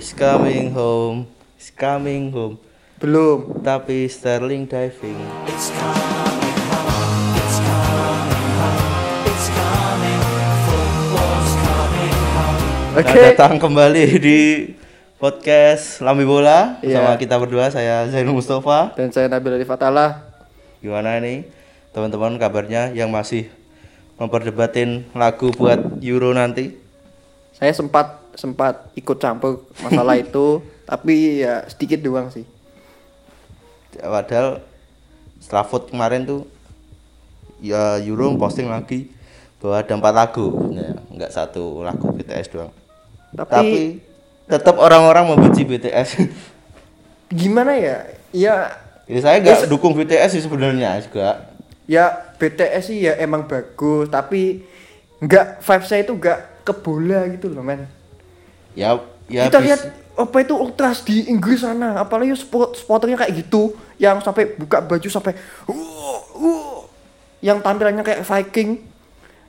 is coming home, is coming home. Belum. Tapi Sterling diving. Oke. Selamat datang kembali di podcast Lambi Bola Iya. sama kita berdua. Saya Zainul Mustafa. Dan saya Nabil Arif Atala. Gimana nih teman-teman kabarnya yang masih memperdebatin lagu buat Euro nanti? Saya sempat sempat ikut campur masalah itu, tapi ya sedikit doang sih. Padahal setelah vote kemarin tuh ya Euro posting lagi bahwa ada empat lagu, ya, nggak satu lagu BTS doang. Tapi, Tapi tetap orang-orang membenci BTS. gimana ya? Ya Jadi saya nggak dukung BTS sih sebenarnya juga. ya BTS sih ya emang bagus, tapi nggak vibe saya itu nggak ke bola gitu loh, men. Ya ya Kita bis- lihat apa itu ultras di Inggris sana, apalagi spot spoternya kayak gitu, yang sampai buka baju sampai uh, uh, yang tampilannya kayak Viking,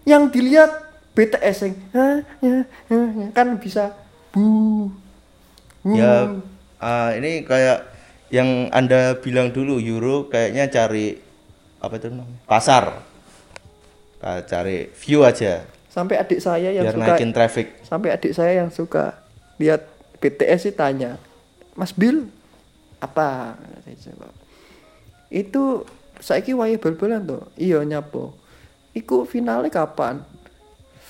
yang dilihat BTS yang "Hah, ya, ya, ya," kan bisa bu. Ya ah, ini kayak yang Anda bilang dulu Euro kayaknya cari apa itu namanya? Pasar. Cari view aja sampai adik saya yang biar suka naikin traffic. sampai adik saya yang suka lihat BTS sih tanya Mas Bill apa? Saya itu saiki wae bal-balan to iya nyapo. Iku finalnya kapan?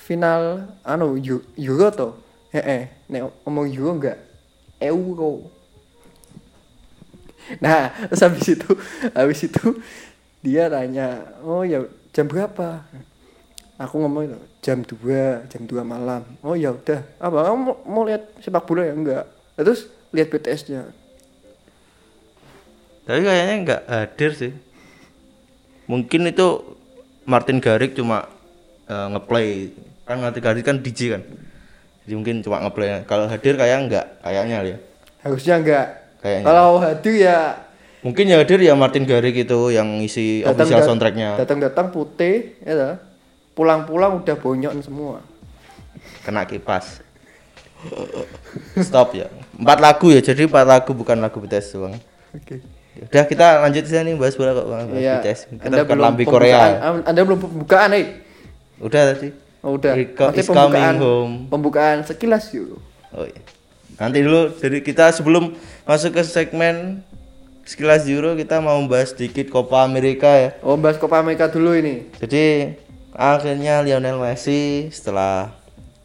Final anu Eu- Euro to heeh nek ngomong Euro enggak? Euro. Nah terus habis itu habis itu dia tanya oh ya jam berapa aku ngomong itu jam 2 jam 2 malam oh ya udah apa kamu mau, mau lihat sepak bola ya enggak Nah, terus lihat BTS nya Tapi kayaknya nggak hadir sih. Mungkin itu Martin Garrix cuma eh, ngeplay kan Martin Garrix kan DJ kan. Jadi mungkin cuma ngeplay. Kalau hadir kayak nggak kayaknya ya. harusnya enggak Kayaknya. kalau hadir ya Mungkin yang hadir ya Martin Garrix itu yang ngisi official dat- soundtracknya. datang-datang putih ya. Pulang-pulang udah bonyok semua Kena kipas. Stop ya. Empat lagu ya. Jadi empat lagu bukan lagu BTS doang. oke Udah kita lanjut sini nih bahas bola kok bahas Iya. BTS. Kita Anda bukan belum lambi pembukaan- Korea. Anda belum pembukaan nih. Udah tadi. Oh, udah. Rico Nanti is coming home. Pembukaan sekilas yuk. Oh iya. Nanti dulu jadi kita sebelum masuk ke segmen sekilas Euro kita mau bahas sedikit Copa America ya. Oh, bahas Copa America dulu ini. Jadi akhirnya Lionel Messi setelah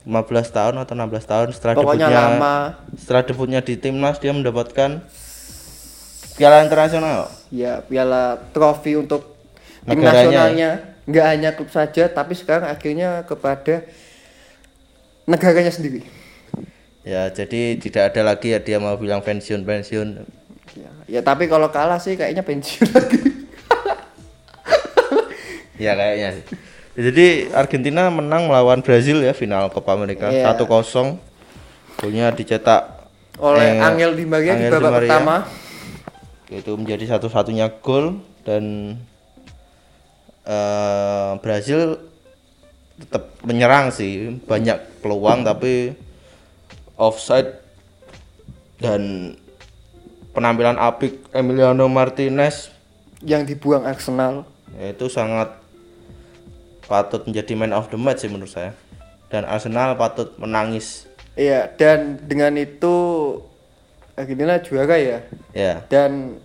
15 tahun atau 16 tahun setelah Pokoknya debutnya lama. setelah debutnya di timnas dia mendapatkan piala internasional. Ya, piala trofi untuk tim Negaranya. nasionalnya. Nggak hanya klub saja, tapi sekarang akhirnya kepada negaranya sendiri. Ya, jadi tidak ada lagi ya dia mau bilang pensiun pensiun. Ya, ya tapi kalau kalah sih kayaknya pensiun lagi. Ya kayaknya sih. Jadi Argentina menang melawan Brazil ya final Copa America Iya. 1-0. Golnya dicetak Oleh eh, Angel Di Maria di Angel Di babak Maria. pertama. Itu menjadi satu-satunya gol dan eh, Brazil tetap menyerang sih, banyak peluang tapi offside dan penampilan apik Emiliano Martinez yang dibuang Arsenal. itu sangat patut menjadi man of the match sih menurut saya dan Arsenal patut menangis Iya, dan dengan itu Argentina juara ya. ya Dan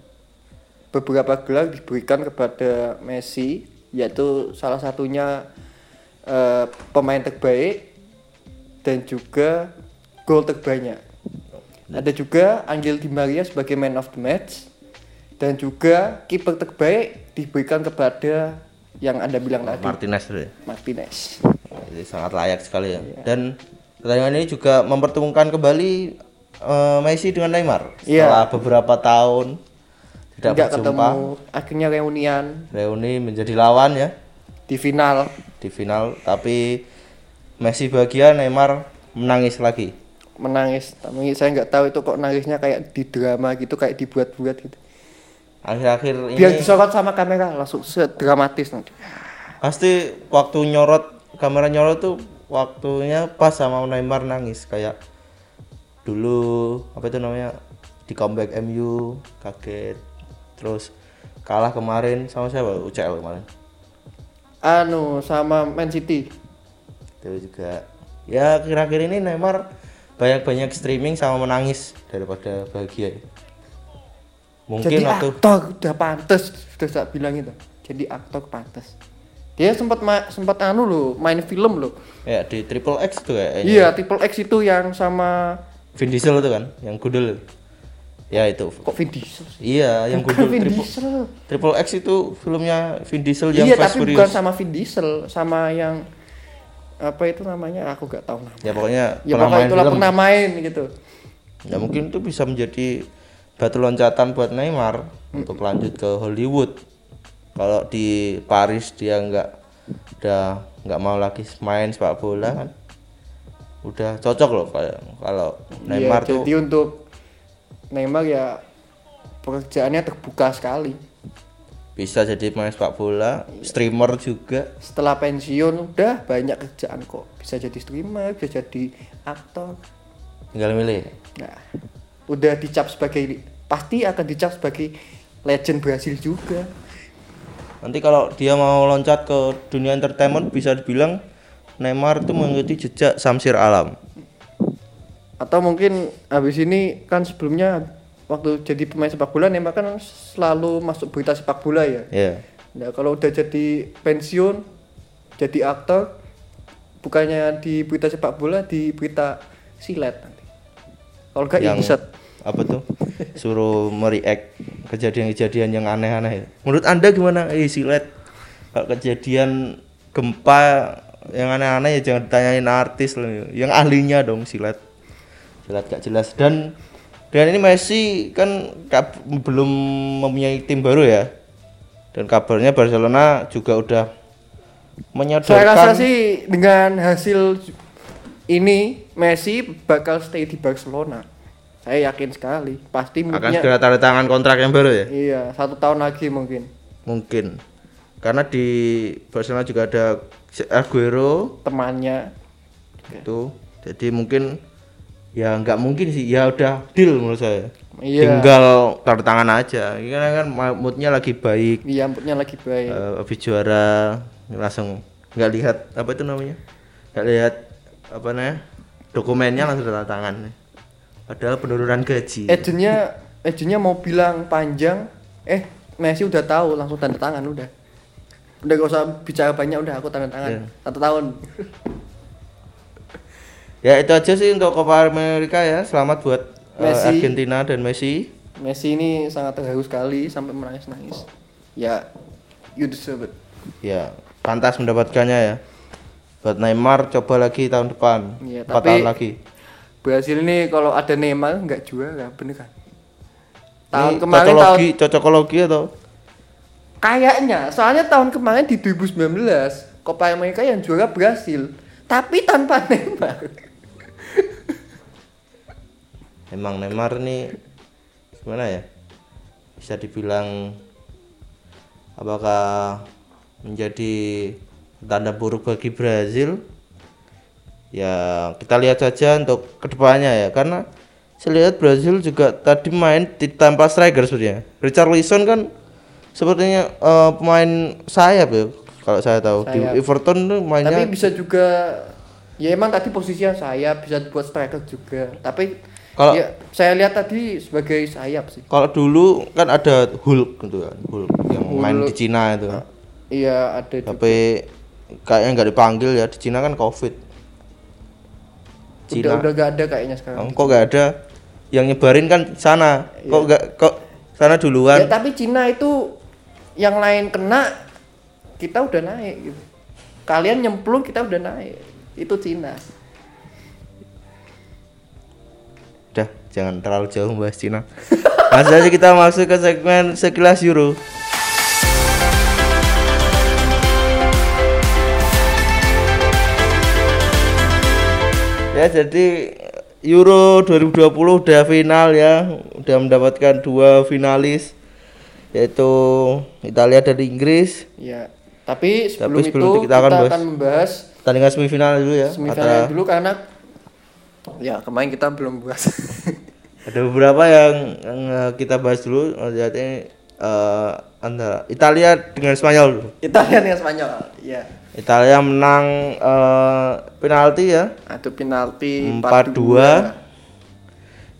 beberapa gelar diberikan kepada Messi, yaitu salah satunya eh, pemain terbaik dan juga gol terbanyak. Ada juga Angel Di Maria sebagai man of the match dan juga kiper terbaik diberikan kepada yang Anda bilang tadi, Martinez dulu ya. Martinez. Jadi sangat layak sekali ya. Dan pertandingan ini juga mempertemukan kembali eh, Messi dengan Neymar. Iya. setelah beberapa tahun tidak berjumpa. ketemu, akhirnya reunian. Reuni menjadi lawan ya. Di final. di final tapi Messi bahagia Neymar menangis lagi. Menangis. Tapi saya nggak tahu itu kok nangisnya kayak di drama gitu kayak dibuat-buat gitu akhir-akhir biar ini disorot sama kamera langsung sedramatis nanti. Pasti waktu nyorot kamera nyorot tuh waktunya pas sama Neymar nangis kayak dulu apa itu namanya di comeback MU kaget terus kalah kemarin sama siapa? UCL kemarin. Anu sama Man City. Itu juga. Ya kira-kira ini Neymar banyak-banyak streaming sama menangis daripada bahagia mungkin jadi waktu aktor udah pantes sudah saya bilang itu. Jadi aktor pantes. Dia sempat ma- sempat anu loh main film loh. Ya di Triple X tuh ya iya triple X itu yang sama Vin Diesel itu kan yang gudel. Ya itu. Kok Vin Diesel sih? iya yang bukan gudel Vin Triple, Diesel. Triple X itu filmnya Vin Diesel yang iya Fast tapi Furious. bukan sama Vin Diesel sama yang apa itu namanya? Aku gak tahu nama ya pokoknya ya pernah pokoknya main itulah film. pernah main gitu. Ya mungkin itu bisa menjadi batu loncatan buat Neymar untuk lanjut ke Hollywood. Kalau di Paris dia nggak udah nggak mau lagi main sepak bola kan. Udah cocok loh kayak kalau Neymar Iya, tuh. jadi untuk Neymar ya pekerjaannya terbuka sekali. Bisa jadi pemain sepak bola streamer juga. Setelah pensiun udah banyak kerjaan kok. Bisa jadi streamer bisa jadi aktor. Tinggal milih. Nah udah dicap sebagai pasti akan dicap sebagai legend Brasil juga nanti kalau dia mau loncat ke dunia entertainment bisa dibilang Neymar itu mengikuti jejak Samsir Alam atau mungkin habis ini kan sebelumnya waktu jadi pemain sepak bola Neymar kan selalu masuk berita sepak bola ya ya Nah kalau udah jadi pensiun, jadi aktor, bukannya di berita sepak bola, di berita silet nanti. Kalau enggak yang. Apa tuh? Suruh mereact kejadian-kejadian yang aneh-aneh. Menurut anda gimana? Eh silet. Kalau kejadian gempa yang aneh-aneh ya jangan ditanyain artis loh yang ahlinya dong silet. Silet gak jelas. Dan dan ini Messi kan belum mempunyai tim baru ya. Dan kabarnya Barcelona juga udah menyodorkan Saya rasa sih dengan hasil ini Messi bakal stay di Barcelona. Saya yakin sekali. Pasti akan segera tanda tangan kontrak yang baru ya? Iya satu tahun lagi mungkin. mungkin. Karena di Barcelona juga ada Aguero. Temannya. itu jadi mungkin ya nggak mungkin sih. Ya udah deal menurut saya. Iya. tinggal tanda tangan aja. Ini kan moodnya lagi baik. Iya, moodnya lagi baik. eh, habis juara langsung nggak lihat apa itu namanya? Nggak lihat apa namanya? Dokumennya langsung tanda tangan padahal penurunan gaji Agentnya agentnya mau bilang panjang, eh Messi udah tahu langsung tanda tangan udah. Udah gak usah bicara banyak udah aku tanda tangan. Iya. Satu tahun. ya itu aja sih untuk Copa America ya selamat buat eh, Messi. Argentina dan Messi Messi ini sangat terharu sekali sampai menangis-nangis. Ya, you deserve it. ya pantas mendapatkannya ya buat Neymar coba lagi tahun depan empat tapi- tahun lagi Brasil ini kalau ada Neymar nggak juara, bener kan? Tahun Ini kemarin tahun cocokologi cocokologi atau kayaknya, soalnya tahun kemarin di 2019 Copa America yang juara Brasil, tapi tanpa Neymar. emang Neymar nih gimana ya bisa dibilang apakah menjadi tanda buruk bagi Brazil ya kita lihat saja untuk ke depannya ya karena saya lihat Brazil juga tadi main di tanpa striker sebenarnya Richarlison kan sepertinya eh, pemain sayap ya kalau saya tahu di Sayap. Everton tuh mainnya Tapi bisa juga ya emang tadi posisinya sayap bisa buat striker juga. Tapi Kalau- ya, saya lihat tadi sebagai sayap sih. kalau dulu kan ada Hulk gitu kan Hulk yang main di Hulk. Cina itu Iya ada juga. tapi kayaknya nggak dipanggil ya di Cina kan covid Cina udah gak ada kayaknya sekarang. Kok nggak ada yang nyebarin kan sana Iya. kok nggak kok sana Ya duluan tapi Cina itu yang lain kena kita udah naik gitu. Kalian nyemplung kita udah naik. Itu Cina. udah jangan terlalu jauh membahas Cina langsung aja kita masuk ke segmen sekilas Euro ya jadi Euro 2020 udah final ya udah mendapatkan dua finalis yaitu Italia dan Inggris Ya. Tapi sebelum, sebelum itu kita akan bahas- akan membahas tandingan semifinal dulu ya semifinal antara dulu karena Ya, kemarin kita belum bahas. Ada beberapa yang, yang eh, kita bahas dulu. Jadi eh antara Italia dengan Spanyol. dulu. Italia yang Spanyol. Iya. Italia menang eh, penalti ya Adu penalti 4-2.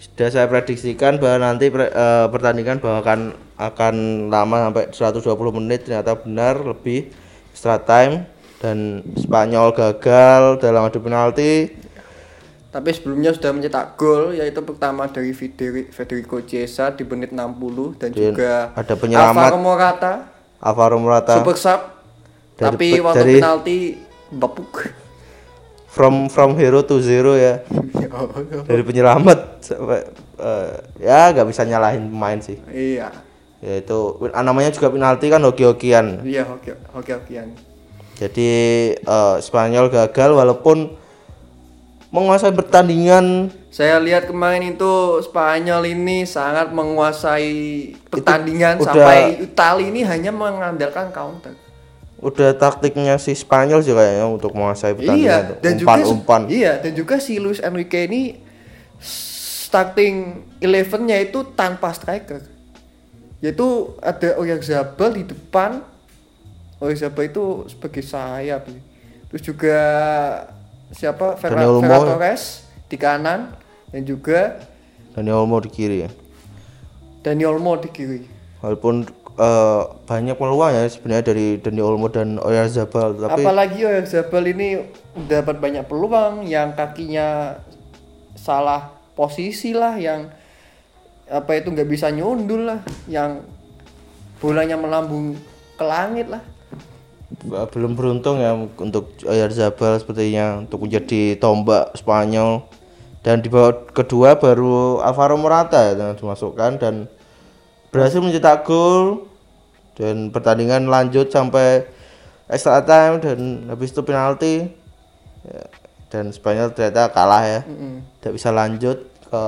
Sudah saya prediksikan bahwa nanti pre- eh, pertandingan bahwa akan akan lama sampai 120 menit ternyata benar lebih extra time dan Spanyol gagal dalam adu penalti. Tapi sebelumnya sudah mencetak gol yaitu pertama dari Federi- Federico Chiesa di menit 60 dan Dan juga ada penyelamat. Alvaro Morata Alvaro Morata super sub Dari tapi waktu dari- penalti bapuk. from from hero to zero ya dari penyelamat sampai eh, ya nggak bisa nyalahin pemain sih iya. ya itu namanya juga penalti kan hoki-hokian Iya, okean. jadi eh, Spanyol gagal walaupun menguasai pertandingan Saya lihat kemarin itu Spanyol ini sangat menguasai pertandingan udah- sampai Italia ini hanya mengandalkan counter. udah taktiknya si Spanyol sih kayaknya untuk menguasai pertandingan Iya, dan juga umpan-umpan iya dan juga si Luis Enrique ini starting 11-nya itu tanpa striker. Yaitu ada Oyarzabal di depan. Oyarzabal itu sebagai sayap. Terus juga siapa Ferran Dani Olmo Ferran ya? Torres di kanan dan juga Dani Olmo di kiri ya Dani Olmo di kiri. walaupun eh, banyak peluang ya sebenarnya dari Dani Olmo dan Oyarzabal tapi Apalagi Oyarzabal ini dapat banyak peluang yang kakinya salah posisi lah yang apa itu nggak bisa nyundul lah yang bolanya melambung ke langit lah Uh, belum beruntung ya untuk Oyarzabal sepertinya untuk menjadi tombak Spanyol. Dan di babak kedua baru Alvaro Morata ya yang dimasukkan dan berhasil mencetak gol. Dan pertandingan lanjut sampai extra time dan habis itu penalti. Ya, dan Spanyol ternyata kalah ya. Tidak bisa lanjut ke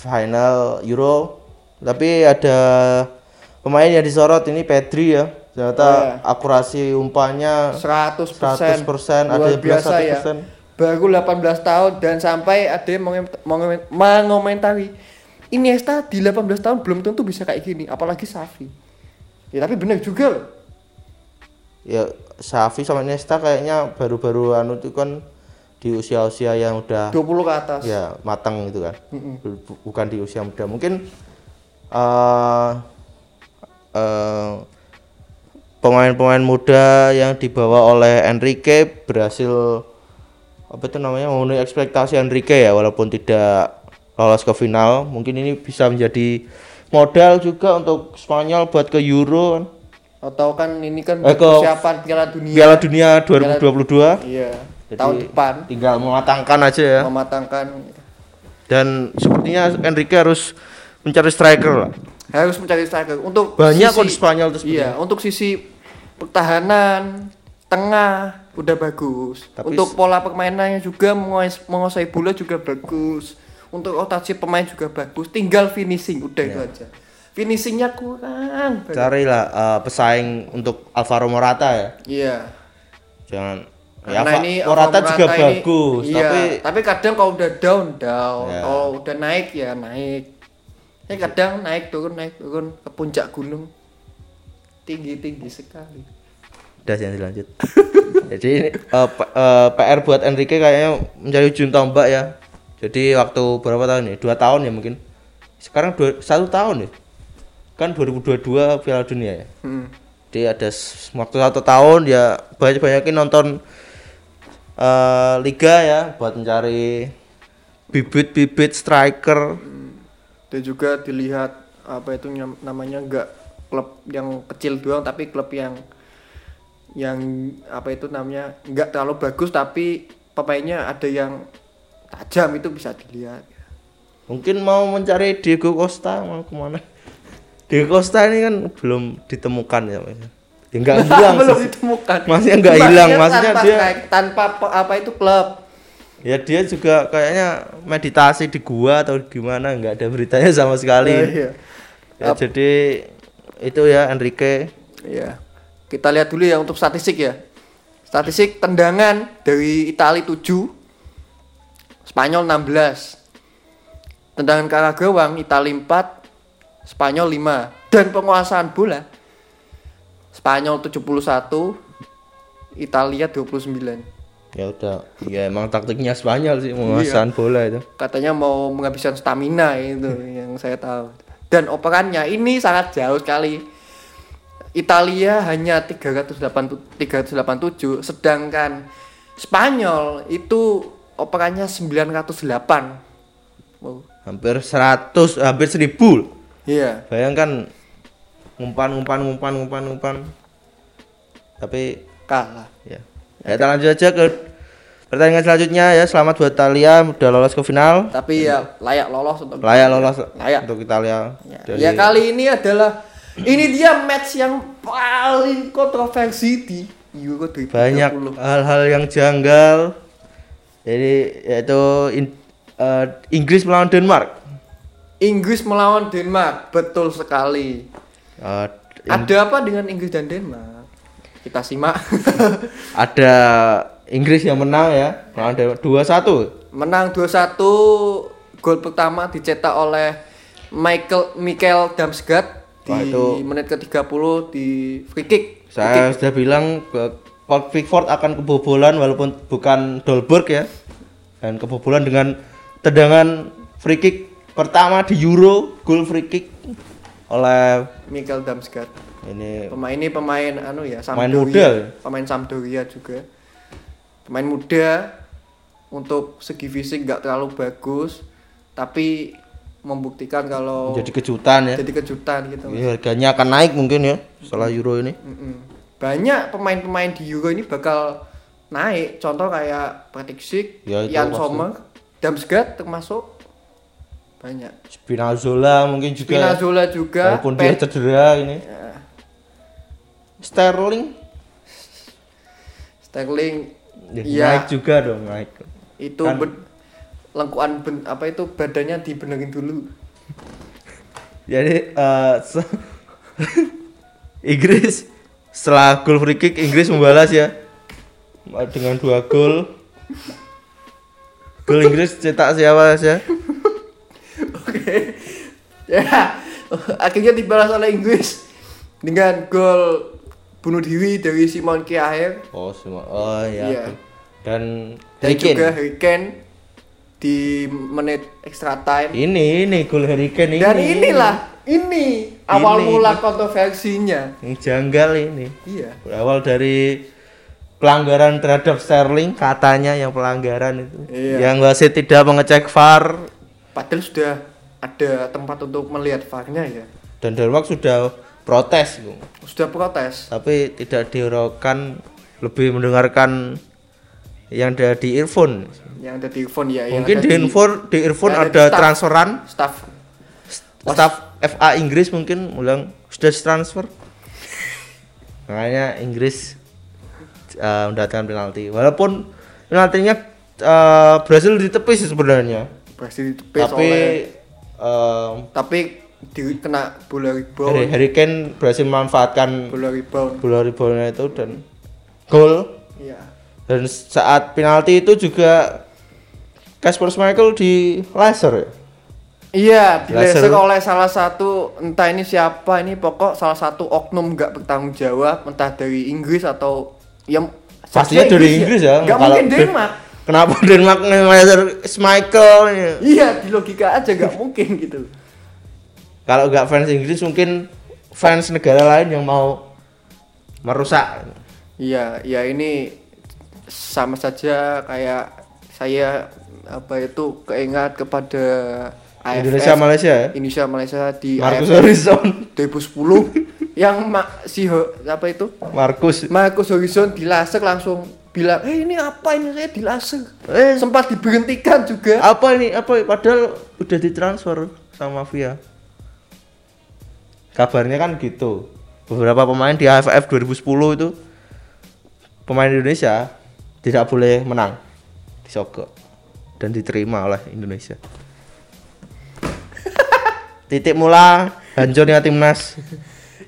final Euro. Tapi ada pemain yang disorot ini Pedri ya ternyata Oh, iya. akurasi umpannya 100%, 100%, ada yang biasa ya. 100%. baru 18 tahun dan sampai ada yang mengom- mengom- mengomentari Iniesta di 18 tahun belum tentu bisa kayak gini apalagi Safi. Ya tapi benar juga loh. Ya Xavi sama Iniesta kayaknya baru-baru anu itu kan di usia-usia yang udah 20 ke atas. Ya matang gitu kan. Bu- bu- bukan di usia muda. Mungkin eh eh, pemain-pemain muda yang dibawa oleh Enrique berhasil apa itu namanya memenuhi ekspektasi Enrique ya walaupun tidak lolos ke final. Mungkin ini bisa menjadi modal juga untuk Spanyol buat ke Euro kan. atau kan ini kan Eh, persiapan Piala Dunia. Piala Dunia 2022 iya Jadi, tahun depan. tinggal mematangkan aja ya. Mematangkan. Dan sepertinya Enrique harus mencari striker lah harus mencari striker untuk banyak kok di Spanyol tuh iya untuk sisi pertahanan tengah udah bagus. Tapi untuk pola permainannya juga menguas- menguasai bola juga bagus. Untuk rotasi pemain juga bagus. Tinggal finishing udah Iya. itu aja. Finishingnya kurang banget. carilah eh, pesaing untuk Alvaro Morata ya. Iya. Jangan. Ya karena ini Morata juga ini- bagus iya, tapi tapi kadang kalau udah down down. Ya. kalau udah naik ya naik ya kadang naik turun naik turun ke puncak gunung. Tinggi tinggi sekali. Udah jangan dilanjut. Jadi ini eh, P- eh, PR buat Enrique kayaknya mencari ujung tombak ya. Jadi waktu berapa tahun nih dua tahun ya mungkin. Sekarang dua, satu tahun ya? Kan 2022 Piala Dunia ya? Hmm. jadi ada waktu satu tahun ya banyak banyakin nonton eh, liga ya buat mencari bibit-bibit striker dan juga dilihat apa itu namanya enggak klub yang kecil doang tapi klub yang yang apa itu namanya enggak terlalu bagus tapi pemainnya ada yang tajam itu bisa dilihat. Mungkin mau mencari Diego Costa mau ke mana? Diego Costa ini kan belum ditemukan ya ya nggak hilang belum sih. ditemukan. Maksudnya nggak hilang, maksudnya tanpa dia- tanpa apa itu klub ya dia juga kayaknya meditasi di gua atau gimana nggak ada beritanya sama sekali Eh, iya. ya, jadi itu ya Enrique Iya. Kita lihat dulu ya untuk statistik ya. Statistik tendangan dari Italia 7, Spanyol 16. Tendangan ke arah gawang Italia 4, Spanyol 5. Dan penguasaan bola Spanyol 71, Italia 29. Ya udah, ya emang taktiknya Spanyol sih menguasaan bola itu. Katanya mau menghabiskan stamina itu yang saya tahu. Dan operannya ini sangat jauh sekali. Italia hanya 380 387 sedangkan Spanyol itu operannya 908. Wow. Hampir 100, hampir 1000. Iya. Bayangkan umpan umpan umpan umpan umpan. Tapi Kalah. Ya. Kita lanjut aja ke pertandingan selanjutnya ya. Selamat buat Italia udah lolos ke final. Tapi ya layak lolos untuk Layak lolos Layak. untuk Italia. Ya, Dari- ya kali ini adalah ini dia match yang paling kontroversi di Euro 2030. banyak hal-hal yang janggal. Jadi yaitu in- eh, Inggris melawan Denmark. Inggris melawan Denmark, betul sekali. In- Ada apa dengan Inggris dan Denmark? Kita simak. ada Inggris yang menang ya, Denmark 2-1. Menang 2-1, gol pertama dicetak oleh Michael Michael Damsgaard di Wah, itu- menit ke-30 di free kick. Saya sudah bilang ke Paul Pickford akan kebobolan walaupun bukan Dolberg ya. Dan kebobolan dengan tendangan free kick pertama di Euro, gol free kick oleh Michael Damsgaard. Ini Pemain ini pemain anu ya, Pemain Sampdoria. muda. Pemain Sampdoria juga. Pemain muda untuk segi fisik nggak terlalu bagus, tapi membuktikan kalau jadi kejutan ya. jadi kejutan gitu. Ini harganya akan naik mungkin ya setelah Euro ini. Mm-mm. Banyak pemain-pemain di Euro ini bakal naik. Contoh kayak Patrick Schick, Ya, pasti. Sommer, Damsgaard termasuk banyak. Spinazzola mungkin juga. ya. Spinazzola juga, Walaupun dia Pe- cedera ini. Ya, Sterling Sterling ya, Iya. naik juga dong naik. itu Kan- ben- lengkuan ben- apa itu badannya dibenerin dulu. Jadi eh, se- Inggris setelah gol free kick Inggris membalas ya dengan dua gol. Gol Inggris cetak siapa saja? Oke. ya, akhirnya dibalas oleh Inggris dengan gol bunuh diri dari Simon Kjaer Oh semua. Oh iya. Iya. Dan dan Harry Kane. juga Harry Kane di menit extra time. Ini ini gol Harry Kane ini. Dan inilah ini awal Ini. mula kontroversinya. yang janggal ini. Iya. Berawal dari pelanggaran terhadap Sterling katanya yang pelanggaran itu. Iya. Yang wasit tidak mengecek VAR Padahal sudah ada tempat untuk melihat VAR-nya ya. dan Denmark sudah protes Bung. Sudah protes. tapi tidak dihiraukan lebih mendengarkan yang ada di earphone. Yang ada di earphone ya. Mungkin di earphone di earphone yang ada ada di staff. transferan staff. staff FA Inggris mungkin bilang sudah transfer. Makanya Inggris eh, mendapatkan penalti. Walaupun penaltinya eh, berhasil ditepis sebenarnya. Berhasil ditepis Tapi oleh eh, tapi di, kena bola rebound. Harry, Harry Kane berhasil memanfaatkan Bola rebound. bola reboundnya itu dan gol Iya. Dan saat penalti itu juga Kasper Schmeichel di laser ya. Iya, dilaser Laser. oleh salah satu entah ini siapa ini pokok salah satu oknum nggak bertanggung jawab entah dari Inggris atau yang Pastinya dari Inggris ya. Nggak Kalau mungkin Den- Denmark. Kenapa Denmark nge-laser Schmeichel? Iya, di logika aja nggak mungkin gitu. Kalau nggak fans Inggris mungkin fans negara lain yang mau merusak. Iya, ya ini sama saja kayak saya apa itu keingat kepada AFF Indonesia Malaysia ya. Indonesia Malaysia di Marcus AFF Horizon. 2010 yang ma si Ho- apa itu Marcus. Marcus Horizon dilaser langsung bilang, eh ini apa ini saya dilaser. Eh, Sempat diberhentikan juga. apa ini? Apa padahal udah ditransfer sama Via. Kabarnya kan gitu. Beberapa pemain di AFF 2010 itu pemain Indonesia tidak boleh menang disogok dan diterima oleh Indonesia. Titik mula hancurnya timnas.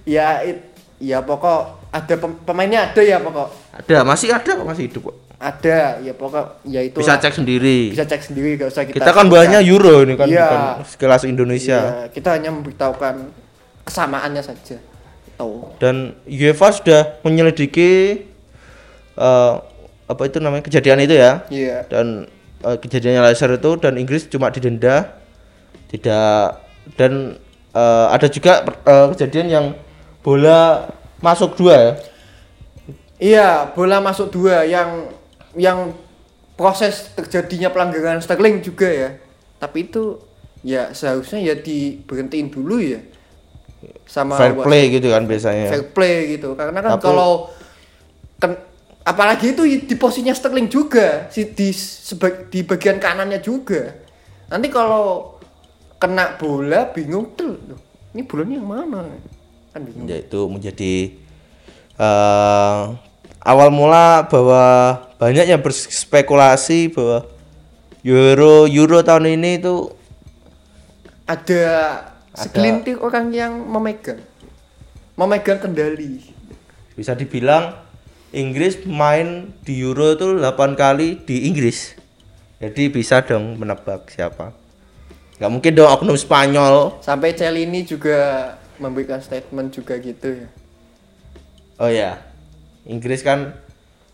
Ya, it, ya pokok ada pem- pemainnya ada ya pokok. Ada, masih ada kok masih hidup kok. ada ya pokok ya itu Bisa cek sendiri. bisa cek sendiri gak usah kita kita kan bahasnya Euro ini kan Iya. bukan sekelas Indonesia. Iya, kita hanya memberitahukan kesamaannya saja. Tahu. Dan UEFA sudah menyelidiki eh, apa itu namanya kejadian itu ya. iya. Dan eh, kejadiannya laser itu dan Inggris cuma didenda. Tidak dan eh, ada juga eh, kejadian yang bola masuk dua ya. iya bola masuk dua yang yang proses terjadinya pelanggaran Sterling juga ya. Tapi itu ya seharusnya ya diberhentiin dulu ya sama Fair play gitu kan biasanya. fair play gitu. Karena kan Tapi- kalau kan apalagi itu di posisinya Sterling juga si di seba- di bagian kanannya juga. Nanti kalau kena bola bingung tuh ini bolanya yang mana? Kan bingung. Ya itu menjadi eh, awal mula bahwa banyak yang berspekulasi bahwa Euro Euro tahun ini itu ada segelintir orang yang memegang memegang kendali bisa dibilang Inggris main di Euro itu 8 kali di Inggris. Jadi bisa dong menebak siapa. nggak mungkin dong oknum Spanyol. sampai Celini juga memberikan statement juga gitu ya Oh ya. Inggris kan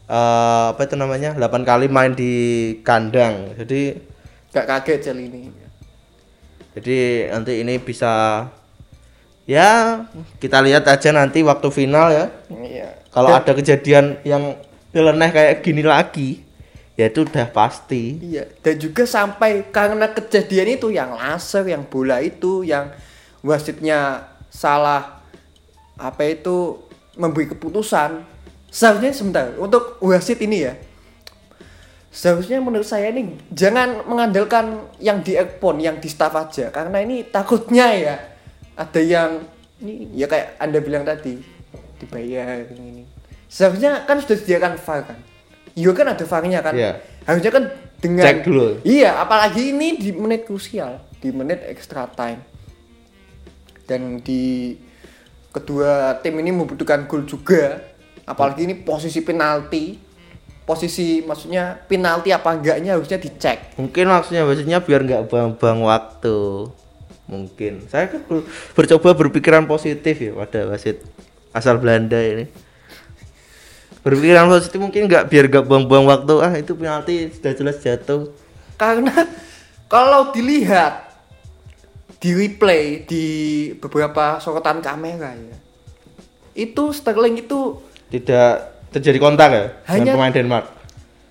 eh, apa itu namanya? 8 kali main di kandang. Jadi gak kaget Celini Jadi nanti ini bisa ya kita lihat aja nanti waktu final ya. iya Kalau ada kejadian yang nyeleneh kayak gini lagi, ya itu udah pasti. Iya, dan juga sampai karena kejadian itu yang laser, yang bola itu, yang wasitnya salah apa itu memberi keputusan. Seharusnya sebentar untuk wasit ini ya. Seharusnya menurut saya ini jangan mengandalkan yang di airport, yang di staff aja karena ini takutnya ya ada yang ini ya kayak Anda bilang tadi dibayar ini. Seharusnya kan sudah disediakan VAR kan. Iya kan ada VAR-nya kan. Iya. Harusnya kan dengan Cek dulu. Iya, apalagi ini di menit krusial, di menit extra time. Dan di kedua tim ini membutuhkan gol juga. Apalagi ini posisi penalti. Posisi maksudnya penalti apa enggaknya harusnya dicek. Mungkin maksudnya maksudnya biar nggak buang-buang waktu. Mungkin. Saya kan ber- bercoba berpikiran positif ya pada wasit asal Belanda ini. Berpikiran positif mungkin nggak biar nggak buang-buang waktu. Ah itu penalti sudah jelas jatuh. Karena kalau dilihat di replay di beberapa sorotan kamera ya. Itu Sterling itu Tidak terjadi kontak ya Hanya- dengan pemain Denmark.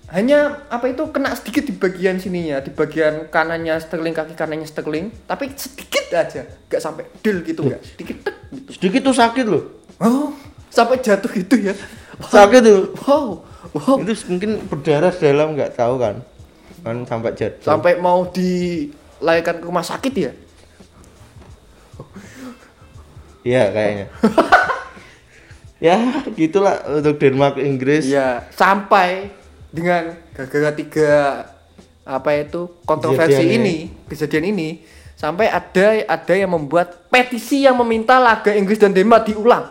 hanya apa itu kena sedikit di bagian sininya di bagian kanannya Sterling kaki kanannya Sterling tapi sedikit aja nggak sampai del gitu nggak sedikit tek gitu Sedikit tuh sakit loh. oh sampai jatuh gitu ya Sakit tuh. wow wow Itu mungkin berdarah dalam nggak tahu kan. Kan sampai jatuh. sampai mau dilarikan ke rumah sakit ya Iya kayaknya. ya gitulah untuk Denmark Inggris. Iya sampai dengan gara-gara tiga apa itu kontroversi Kejadian ini kejadian ini sampai ada ada yang membuat petisi yang meminta laga Inggris dan Denmark diulang.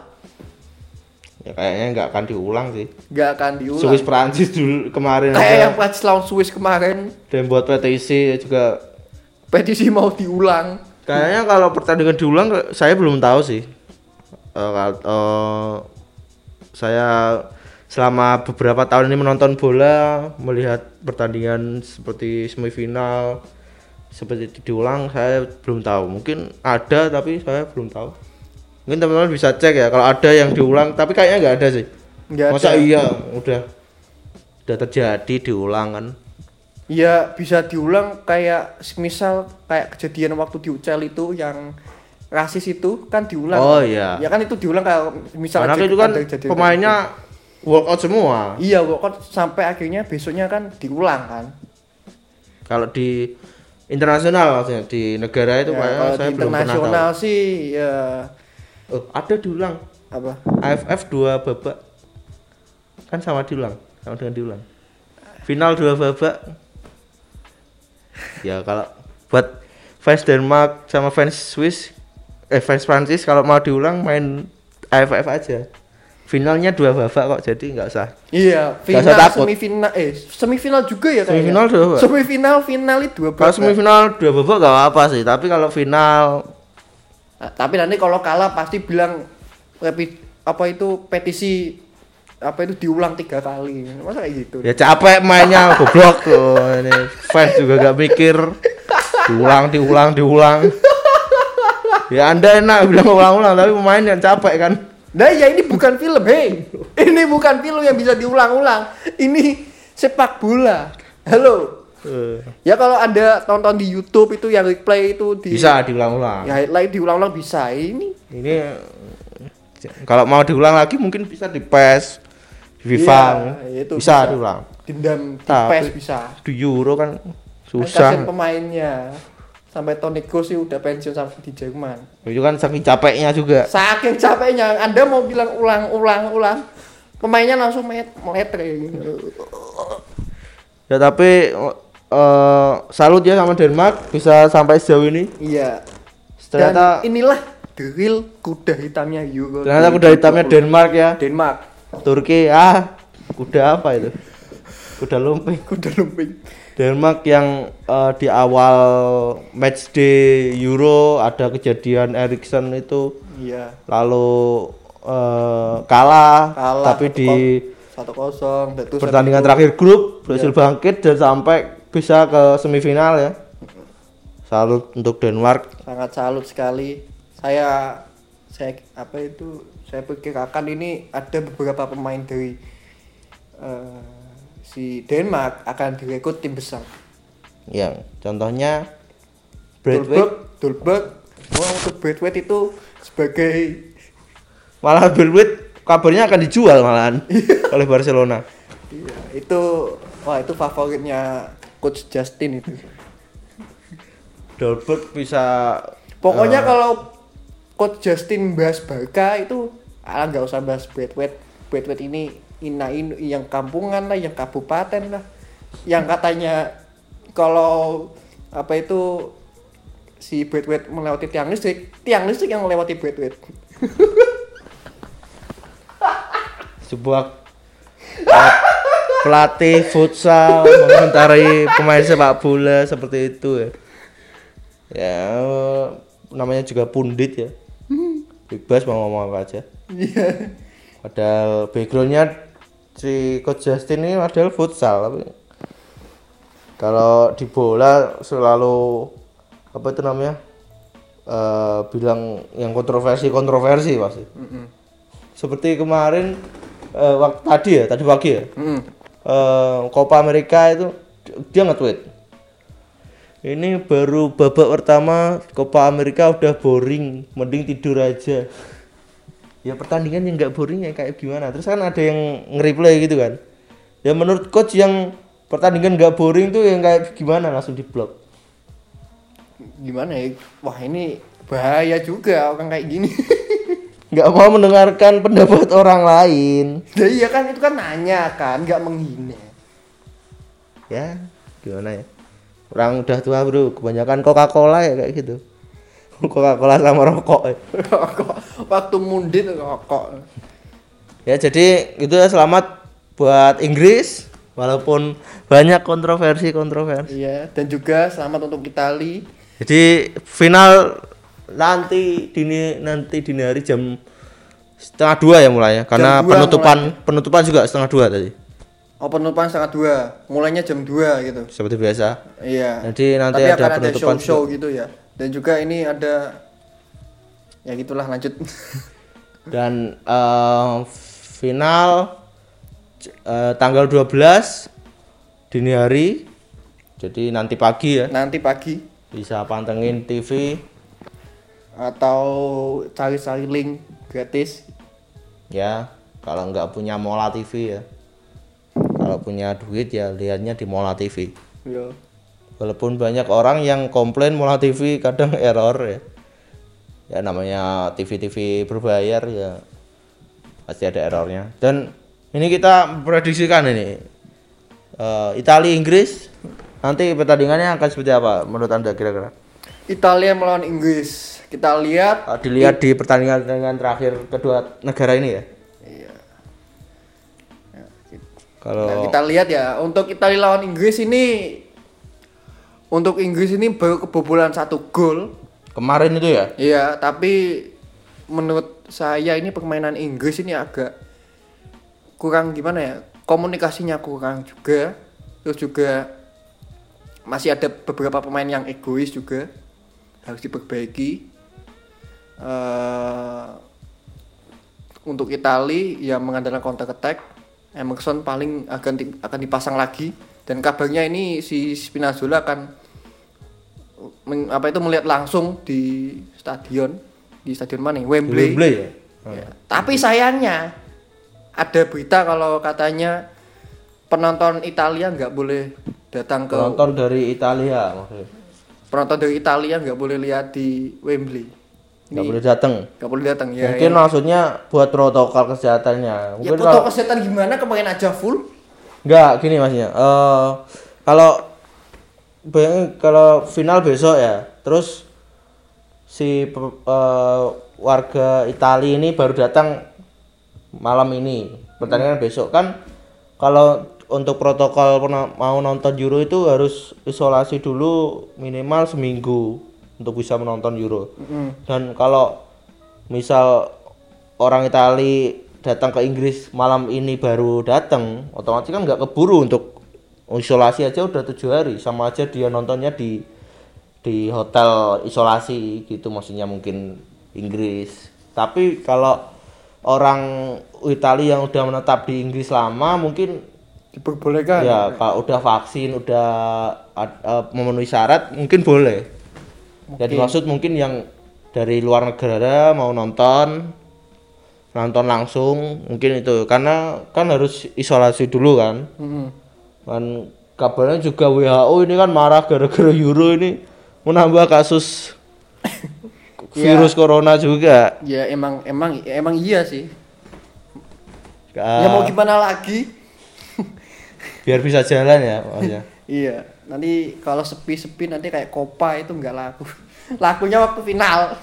Ya kayaknya nggak akan diulang sih. nggak akan diulang. Swiss Prancis dulu kemarin kayak yang Prancis lawan Swiss kemarin. Dan buat petisi juga. Petisi mau diulang. Kayaknya kalau pertandingan diulang saya belum tahu sih. Kal- eh, saya selama beberapa tahun ini menonton bola, melihat pertandingan seperti semifinal seperti itu diulang saya belum tahu. Mungkin ada tapi saya belum tahu. Mungkin teman-teman bisa cek ya kalau ada yang diulang tapi kayaknya nggak ada sih. nggak Masa ada iya udah udah terjadi diulang kan? ya bisa diulang kayak misal kayak kejadian waktu di UCL itu yang rasis itu kan diulang Oh, iya. ya kan itu diulang kalau misal Karena itu kan kejadian pemainnya walk out semua. Iya, kok sampai akhirnya besoknya kan diulang kan. Kalau di internasional maksudnya di negara itu Ya, kayaknya kalau saya di belum internasional sih ya Oh, ada diulang. apa? AFF dua babak. Kan sama diulang, sama dengan diulang. Final dua babak. Ya kalau buat fans Denmark sama fans Swiss eh fans Prancis kalau mau diulang main AFF aja. finalnya dua babak kok jadi nggak usah Iya, Gak usah final takut. semifinal eh semifinal juga ya kayaknya. Semifinal dua babak. Semifinal final itu dua kalau babak. semifinal dua babak nggak apa sih tapi kalau final Nah, tapi nanti kalau kalah pasti bilang apa itu petisi apa itu diulang tiga kali. Masa kayak gitu? ya capek mainnya goblok tuh ini fans juga gak mikir diulang diulang diulang ya anda enak bilang ulang-ulang tapi pemain yang capek kan Nah ya ini bukan film, hei. Ini bukan film yang bisa diulang-ulang. Ini sepak bola. Halo. Eh, Ya kalau Anda tonton di YouTube itu yang replay itu di bisa diulang-ulang ya highlight diulang-ulang bisa. Ini ini kalau mau diulang lagi mungkin bisa di PES di FIFA Iya, itu bisa, bisa. diulang dendam di PES bisa. di Euro kan Kan susah kasihan pemainnya. Sampai Toni Kroos sih udah pensiun sampai di Jerman. itu kan saking capeknya juga Saking capeknya, Anda mau bilang ulang-ulang ulang, pemainnya langsung met meletre ya tapi eh salut ya sama Denmark bisa sampai sejauh ini Iya. ternyata Dan inilah real kuda hitamnya Euro. ternyata kuda hitamnya Denmark ya Denmark. Turki ah kuda apa itu kuda lumping Kuda lumping. Denmark yang eh, di awal match day Euro ada kejadian Erikson itu Iya. lalu eh, kalah, Kalah tapi di satu kosong. Pertandingan terakhir grup berhasil bangkit dan sampai bisa ke semifinal ya salut untuk Denmark sangat salut sekali. Saya saya apa itu saya perkirakan ini ada beberapa pemain dari eh, si Denmark akan direkrut tim besar. yang contohnya Dolberg, Braithwaite Dolberg, oh untuk Braithwaite itu sebagai malah Braithwaite kabarnya akan dijual malahan oleh Barcelona iya, itu wah itu favoritnya coach Justin itu. Dolberg bisa Pokoknya eh, kalau coach Justin bahas Barca itu ah nggak usah bahas Braithwaite. Braithwaite ini inain yang kampungan lah, yang kabupaten lah. Yang katanya kalau apa itu si Braithwaite melewati tiang listrik, tiang listrik yang melewati Braithwaite. sebuah eh, pelatih futsal mengomentari pemain sepak bola seperti itu ya. Ya namanya juga pundit ya. Bebas mau ngomong apa aja. Iya. Padahal backgroundnya si coach Justin ini padahal futsal tapi kalau di bola selalu apa itu namanya eh bilang yang kontroversi kontroversi pasti. Mm-mm. Seperti kemarin eh, waktu tadi ya tadi pagi ya Mm-mm. eh, Copa America itu dia nge-tweet ini baru babak pertama Copa America udah boring mending tidur aja ya pertandingan yang nggak boring ya kayak gimana? Terus kan ada yang nge-reply gitu kan? Ya menurut coach yang pertandingan nggak boring tuh yang kayak gimana? Langsung di blok Gimana ya? Wah ini bahaya juga orang kayak gini. nggak mau mendengarkan pendapat orang lain. Ya iya kan itu kan nanya kan, nggak menghina. ya gimana ya? Orang udah tua bro. Kebanyakan Coca Cola ya kayak gitu Coca Cola sama rokok. Rokok. Waktu mundit rokok. ya jadi itu ya selamat buat Inggris walaupun banyak kontroversi kontroversi Iya, dan juga selamat untuk Itali. jadi final nanti dini nanti dini hari jam setengah dua ya mulai ya karena dua penutupan penutupan juga setengah dua tadi Oh penutupan setengah dua, mulainya jam 2 gitu. seperti biasa Iya. Jadi nanti Tapi ada akan ada penutupan show-show gitu ya. Dan juga ini ada ya gitulah lanjut. dan eh, final eh, tanggal 12 dini hari jadi nanti pagi ya Nanti pagi bisa pantengin TV atau cari-cari link gratis. ya kalau nggak punya Mola TV ya kalau punya duit ya lihatnya di Mola TV Yo. Walaupun banyak orang yang komplain Mola TV kadang error ya. Ya namanya TV-TV berbayar ya pasti ada errornya. Dan ini kita prediksikan ini. Eh, Italia Inggris nanti pertandingannya akan seperti apa menurut anda kira-kira? Italia melawan Inggris. Kita lihat Eh, dilihat di pertandingan pertandingan terakhir kedua negara ini ya. Iya. Kalau Nah, kita lihat ya. Untuk Italia lawan Inggris ini untuk Inggris ini baru kebobolan satu gol. kemarin itu ya, Iya, tapi menurut saya ini permainan Inggris ini agak kurang gimana ya? Komunikasinya kurang juga. Terus juga masih ada beberapa pemain yang egois juga harus diperbaiki. Eh, untuk Itali yang mengandalkan counter attack, Emerson paling akan di- akan dipasang lagi dan kabarnya ini si Spinazzola akan men- apa itu melihat langsung di stadion di stadion mana? nih? Wembley. Wembley ya. Ya. Tapi sayangnya ada berita kalau katanya penonton Italia nggak boleh datang ke Penonton dari Italia maksudnya. penonton dari Italia nggak boleh lihat di Wembley. Nggak boleh datang. Nggak boleh datang ya. Mungkin maksudnya buat protokol kesehatannya. ya Mungkin protokol kalau kesehatan gimana kemarin aja full? Enggak gini maksudnya. Eh kalau bayangin kalau final besok ya, terus si eh, warga Italia ini baru datang malam ini. Pertandingan besok kan kalau untuk protokol mau nonton Euro itu harus isolasi dulu minimal seminggu untuk bisa menonton Euro. Dan kalau misal orang Itali datang ke Inggris malam ini baru datang, otomatis kan nggak keburu untuk isolasi aja udah tujuh hari, sama aja dia nontonnya di di hotel isolasi gitu maksudnya mungkin Inggris. Tapi kalau orang Italia yang udah menetap di Inggris lama mungkin Diperbolehkan. ya kalau udah vaksin udah eh, memenuhi syarat mungkin boleh. Jadi maksud mungkin yang dari luar negara mau nonton nonton langsung mungkin itu karena kan harus isolasi dulu kan. Mm-mm. Kan kabarnya juga WHO ini kan marah gara-gara Euro ini menambah kasus virus corona juga. Ya emang emang emang iya sih. Ah, Ya mau gimana lagi? biar bisa jalan ya maksudnya. Iya, nanti kalau sepi-sepi nanti kayak Copa itu nggak laku. Lakunya waktu final.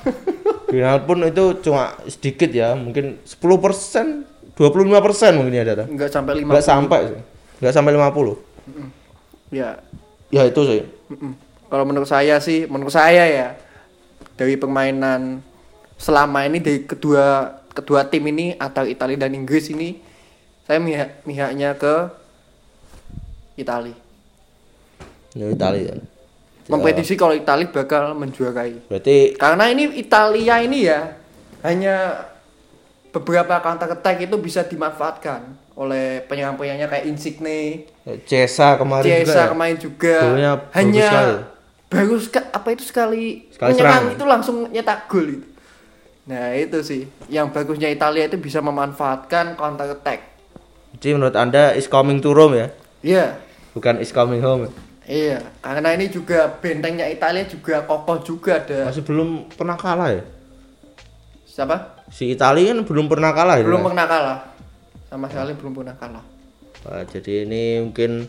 Final pun itu cuma sedikit ya, mungkin 10 persen, 25 persen mungkin ya data. nggak sampai 50. Nggak sampai sih, nggak sampai 50. Ya. Ya itu sih. mm-mm. Kalau menurut saya sih, menurut saya ya dari permainan selama ini dari kedua kedua tim ini atau Italia dan Inggris ini saya mihak mihaknya ke Italia. Ya Italia. Memprediksi kalau Italia bakal menjuarai. Berarti Karena ini Italia ini ya hanya beberapa counter attack itu bisa dimanfaatkan oleh penyerang-penyerangnya kayak Insigne, Cesa kemarin juga. Chiesa ya. kemarin juga Golnya bagus hanya baru seka- apa itu sekali, Sekali menyerang serang. itu langsung nyetak gol itu. Nah itu sih yang bagusnya Italia itu bisa memanfaatkan counter attack. Jadi menurut Anda is coming to Rome ya, Iya, bukan is coming home. Iya. Karena ini juga bentengnya Italia juga kokoh juga ada. Masih belum pernah kalah ya. Siapa? Si Italia kan belum pernah kalah. Belum kan? pernah kalah. Sama sekali belum pernah kalah. Wah, jadi ini mungkin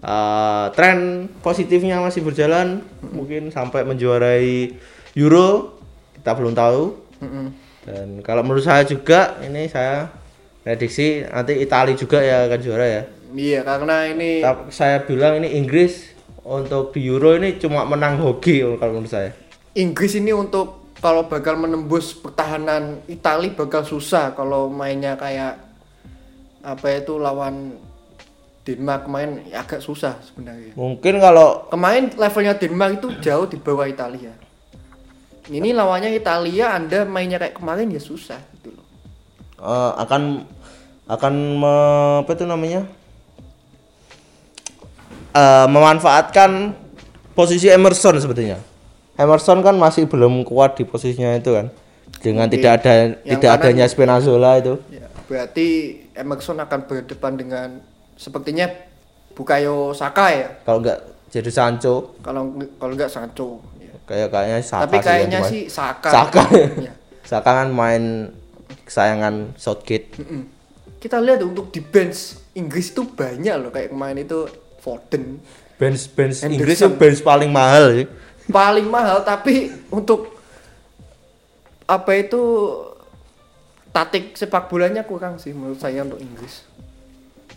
uh, tren positifnya masih berjalan, mungkin sampai menjuarai Euro kita belum tahu. Mm-mm. Dan kalau menurut saya juga ini saya prediksi nanti Italia juga ya akan juara ya. Iya, karena ini saya bilang ini Inggris untuk di Euro ini cuma menang hoki kalau menurut saya. Inggris ini untuk kalau bakal menembus pertahanan Italia bakal susah kalau mainnya kayak apa itu lawan Denmark kemarin ya agak susah sebenarnya. Mungkin kalau Kemarin levelnya Denmark itu jauh di bawah Italia. Ini lawannya Italia, Anda mainnya kayak kemarin ya susah gitu loh. eh, akan akan me- apa itu namanya Eh, memanfaatkan posisi Emerson sebetulnya. Emerson kan masih belum kuat di posisinya itu kan. Dengan Oke. tidak ada Yang tidak kanan- adanya Spinazzola itu. Ya, berarti Emerson akan berdepan dengan sepertinya Bukayo Saka ya. Kalau enggak jadi Sancho Kalau kalau enggak Sancho. ya. kayak kayaknya Saka Tapi sih kayaknya dimain. sih Saka. Saka. Ya. Saka kan main kesayangan Southgate. Mm-mm. Kita lihat untuk di bench Inggris itu banyak loh kayak kemarin itu Foden Bench bench Henderson. Inggris itu bench paling mahal sih. paling mahal tapi untuk apa itu taktik sepak bolanya kurang sih menurut saya untuk Inggris.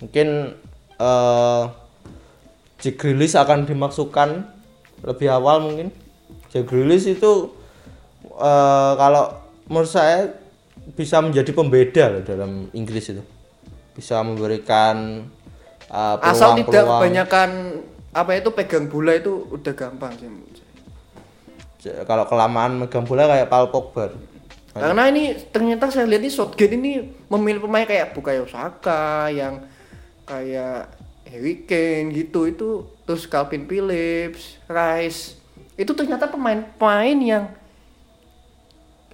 Mungkin eh Jack Grealish akan dimasukkan lebih awal mungkin. Jack Grealish itu eh kalau menurut saya bisa menjadi pembeda loh dalam Inggris itu. Bisa memberikan eh, Asal tidak kebanyakan apa itu pegang bola itu udah gampang sih. Kalau kelamaan megang bola kayak Paul Pogba. Karena ini ternyata saya lihat ini Southgate ini memilih pemain kayak Bukayo Saka yang kayak Harry Kane gitu itu terus Calvin Phillips, Rice itu ternyata pemain-pemain yang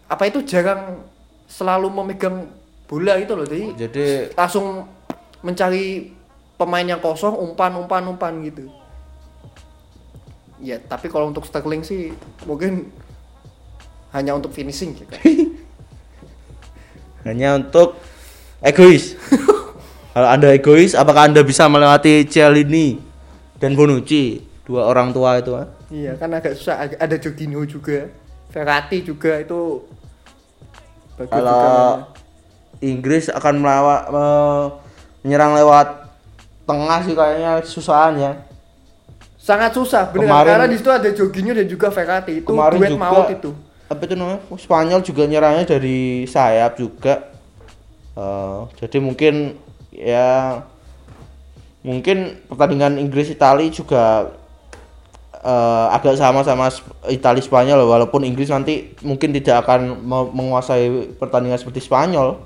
apa itu jarang selalu memegang bola itu loh jadi Jadi langsung mencari pemain yang kosong umpan umpan umpan gitu ya tapi kalau untuk Sterling sih mungkin hanya untuk finishing kan? hanya untuk egois. Kalau Anda egois, apakah Anda bisa melewati Cialini dan Bonucci, dua orang tua itu? ah? iya kan agak susah ada Jorginho juga Verratti juga itu Kalau. Inggris akan melawat menyerang lewat tengah sih kayaknya susahan ya. sangat susah benar Kemarin- karena di situ ada Jorginho dan juga Verratti itu Kemarin duet juga maut itu apa itu namanya? Spanyol juga nyerangnya dari sayap juga. Eh, jadi mungkin ya mungkin pertandingan Inggris Itali juga eh, agak sama-sama Sp- Itali Spanyol walaupun Inggris nanti mungkin tidak akan me- menguasai pertandingan seperti Spanyol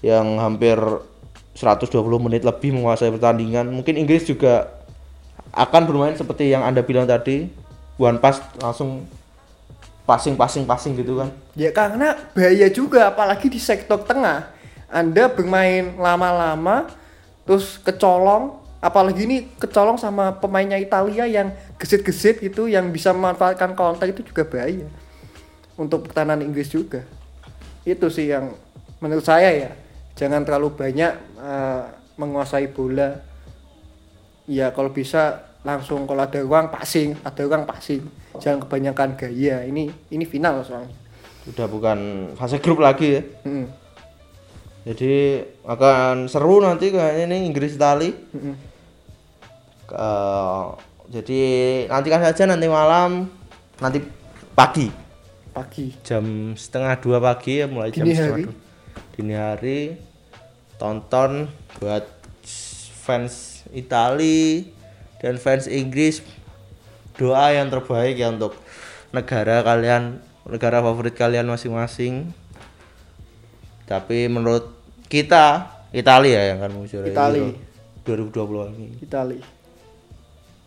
yang hampir 120 menit lebih menguasai pertandingan mungkin Inggris juga akan bermain seperti yang anda bilang tadi one pass langsung passing passing passing gitu kan Ya karena bahaya juga apalagi di sektor tengah. Anda bermain lama-lama terus kecolong apalagi ini kecolong sama pemainnya Italia yang gesit-gesit gitu yang bisa memanfaatkan counter itu juga bahaya. Untuk pertahanan Inggris juga. Itu sih yang menurut saya ya. Jangan terlalu banyak eh, menguasai bola. Ya kalau bisa langsung kalau ada ruang passing, ada ruang passing. Jangan kebanyakan gaya. Ini ini final soalnya. udah bukan fase grup lagi ya Mm-mm. jadi akan seru nanti kayaknya ini Inggris Itali Mm-mm. Eh, jadi nantikan saja nanti malam nanti pagi pagi jam setengah dua pagi ya mulai jam Dini setengah hari. dua. Dini hari tonton buat fans Itali dan fans Inggris. Doa yang terbaik ya untuk negara kalian negara favorit kalian masing-masing. Tapi menurut kita Italia yang akan menjuarai Itali. Euro 2020 ini. Itali.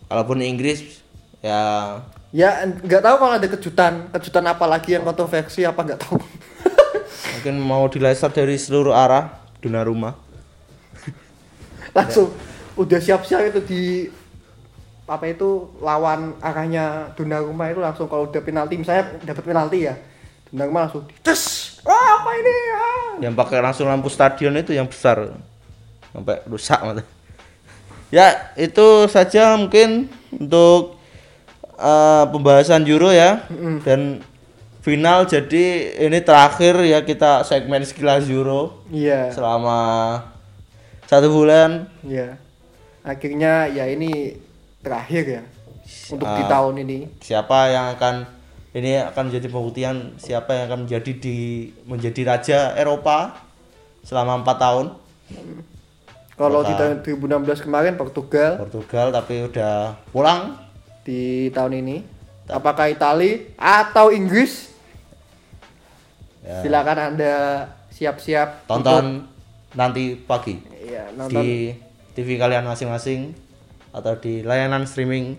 Kalaupun Inggris ya ya nggak tahu kalau ada kejutan kejutan apa lagi yang kontroversi apa nggak tahu mungkin mau dilaser dari seluruh arah dunia rumah. Langsung udah siap-siap itu di apa itu lawan arahnya Donnarumma itu langsung kalau udah penalti misalnya dapat penalti ya Donnarumma langsung tes wah apa ini? Ah. yang pakai langsung lampu stadion itu yang besar. Sampai rusak mata ya itu saja mungkin untuk eh, pembahasan Euro ya. Dan final jadi ini terakhir ya kita segmen sekilas Euro. Iya. Selama satu bulan. Iya. Akhirnya ya ini terakhir ya untuk di Ah. tahun ini. siapa yang akan ini akan menjadi pembuktian siapa yang akan menjadi di menjadi raja Eropa selama empat tahun? Kalau di tahun 2016 kemarin Portugal. Portugal tapi udah pulang. Di tahun ini. Apakah Itali atau Inggris Ya. silakan anda siap-siap tonton nanti pagi untuk- iya, nonton. Di TV kalian masing-masing atau di layanan streaming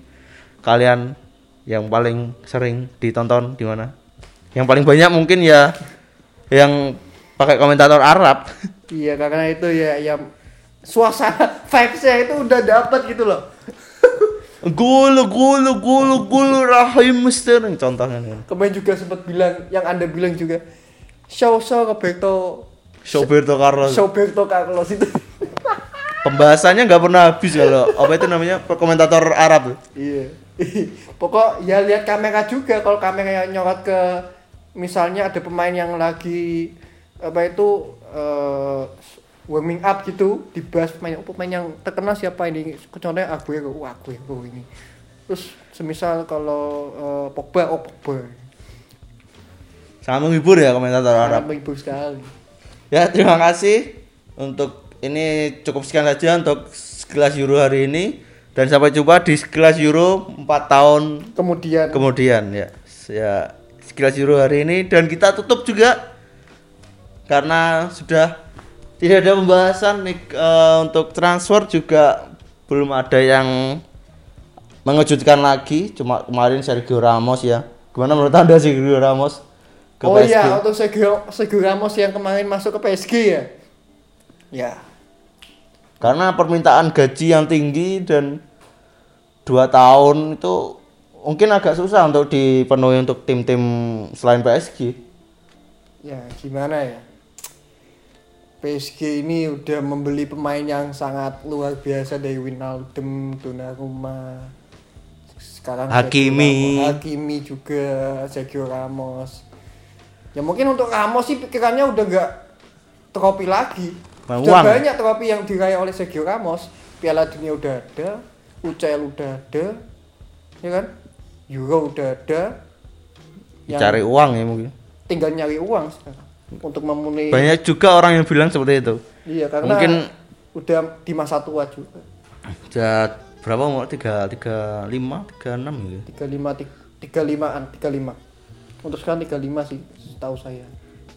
kalian yang paling sering ditonton di mana? Yang paling banyak mungkin ya yang pakai komentator Arab. Iya karena itu ya yang suasana vibesnya itu udah dapet gitu loh. Gulu gulu gulu gulu rahim mister. Contohnya. Kemarin juga sempat bilang yang anda bilang juga show show Roberto Roberto Carlos Roberto Carlos itu. Pembahasannya nggak pernah habis kalau apa itu namanya? Komentator Arab. Iya. Pokok ya lihat kamera juga. Kalau kamera yang nyorot ke misalnya ada pemain yang lagi apa itu eh, warming up gitu dibahas pemain oh, pemain yang terkenal siapa ini? Contohnya Aguero. Wah Aguero ini. Terus semisal kalau eh, Pogba oh Pogba Sangat menghibur ya komentator Arab. sangat menghibur sekali. Ya, terima kasih untuk ini cukup sekian saja untuk sekilas Euro hari ini. Dan sampai jumpa di sekilas Euro 4 tahun kemudian. kemudian ya. Ya, sekilas Euro hari ini. Dan kita tutup juga karena sudah tidak ada pembahasan nih eh, untuk transfer juga belum ada yang mengejutkan lagi. Cuma kemarin Sergio Ramos ya. Gimana menurut anda Sergio Ramos ke oh PSG? iya untuk Sergio, Sergio Ramos yang kemarin masuk ke PSG ya ya karena permintaan gaji yang tinggi dan dua tahun itu mungkin agak susah untuk dipenuhi untuk tim-tim selain PSG ya gimana ya PSG ini udah membeli pemain yang sangat luar biasa dari Wijnaldum, Donnarumma, sekarang Hakimi. Sergio Ramos, Hakimi juga Sergio Ramos. Ya mungkin untuk Ramos sih pikirannya udah nggak trofi lagi. Mau Sudah uang. banyak trofi yang diraih oleh Sergio Ramos. Piala Dunia udah ada, UCL udah ada, ya kan? Euro udah ada. Yang cari uang ya mungkin tinggal nyari uang sekarang untuk memenuhi banyak juga orang yang bilang seperti itu Iya karena Mungkin udah di masa tua juga. ya berapa umur tiga tiga lima tiga enam gitu 35 tiga limaan, 35. Untuk sekarang 35 sih setahu saya.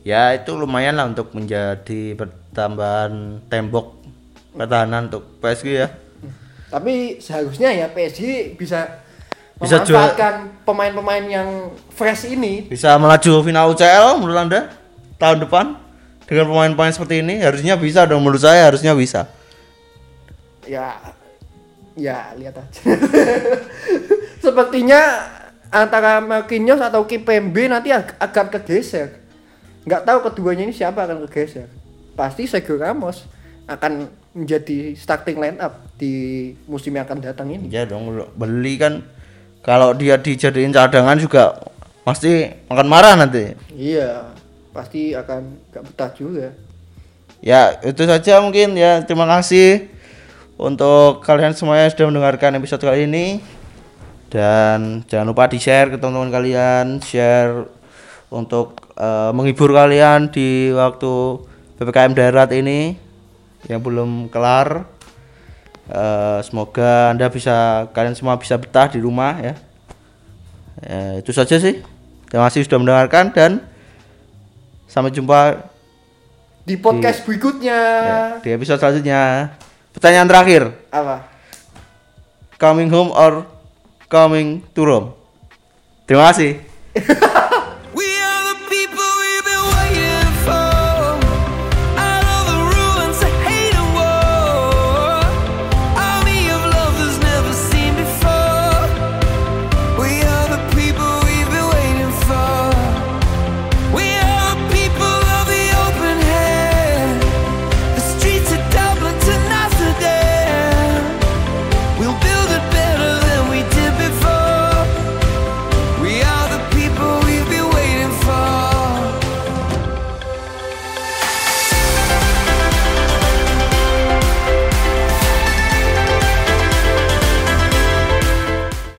ya itu lumayan lah untuk menjadi pertambahan tembok pertahanan untuk PSG ya Tapi seharusnya ya PSG bisa Bisa memanfaatkan pemain-pemain yang fresh ini. bisa melaju final UCL menurut anda tahun depan dengan pemain-pemain seperti ini harusnya bisa dong menurut saya harusnya bisa Ya ya lihat aja. Sepertinya antara Marquinhos atau Kipembe nanti ag- akan kegeser. Nggak tahu keduanya ini siapa akan kegeser. Pasti Sergio Ramos akan menjadi starting line up di musim yang akan datang ini. ya dong beli kan kalau dia dijadiin cadangan juga pasti akan marah nanti Iya, pasti akan gak betah juga. Ya, itu saja mungkin ya. Terima kasih untuk kalian semua yang sudah mendengarkan episode kali ini. Dan jangan lupa di-share ke teman-teman kalian, share untuk eh, menghibur kalian di waktu PPKM darurat ini yang belum kelar. Eh, semoga Anda bisa kalian semua bisa betah di rumah ya. Ya, itu saja sih. Terima kasih sudah mendengarkan dan sampai jumpa Di podcast berikutnya Ya, di episode selanjutnya. Pertanyaan terakhir, apa? coming home or coming to Rome? Terima kasih.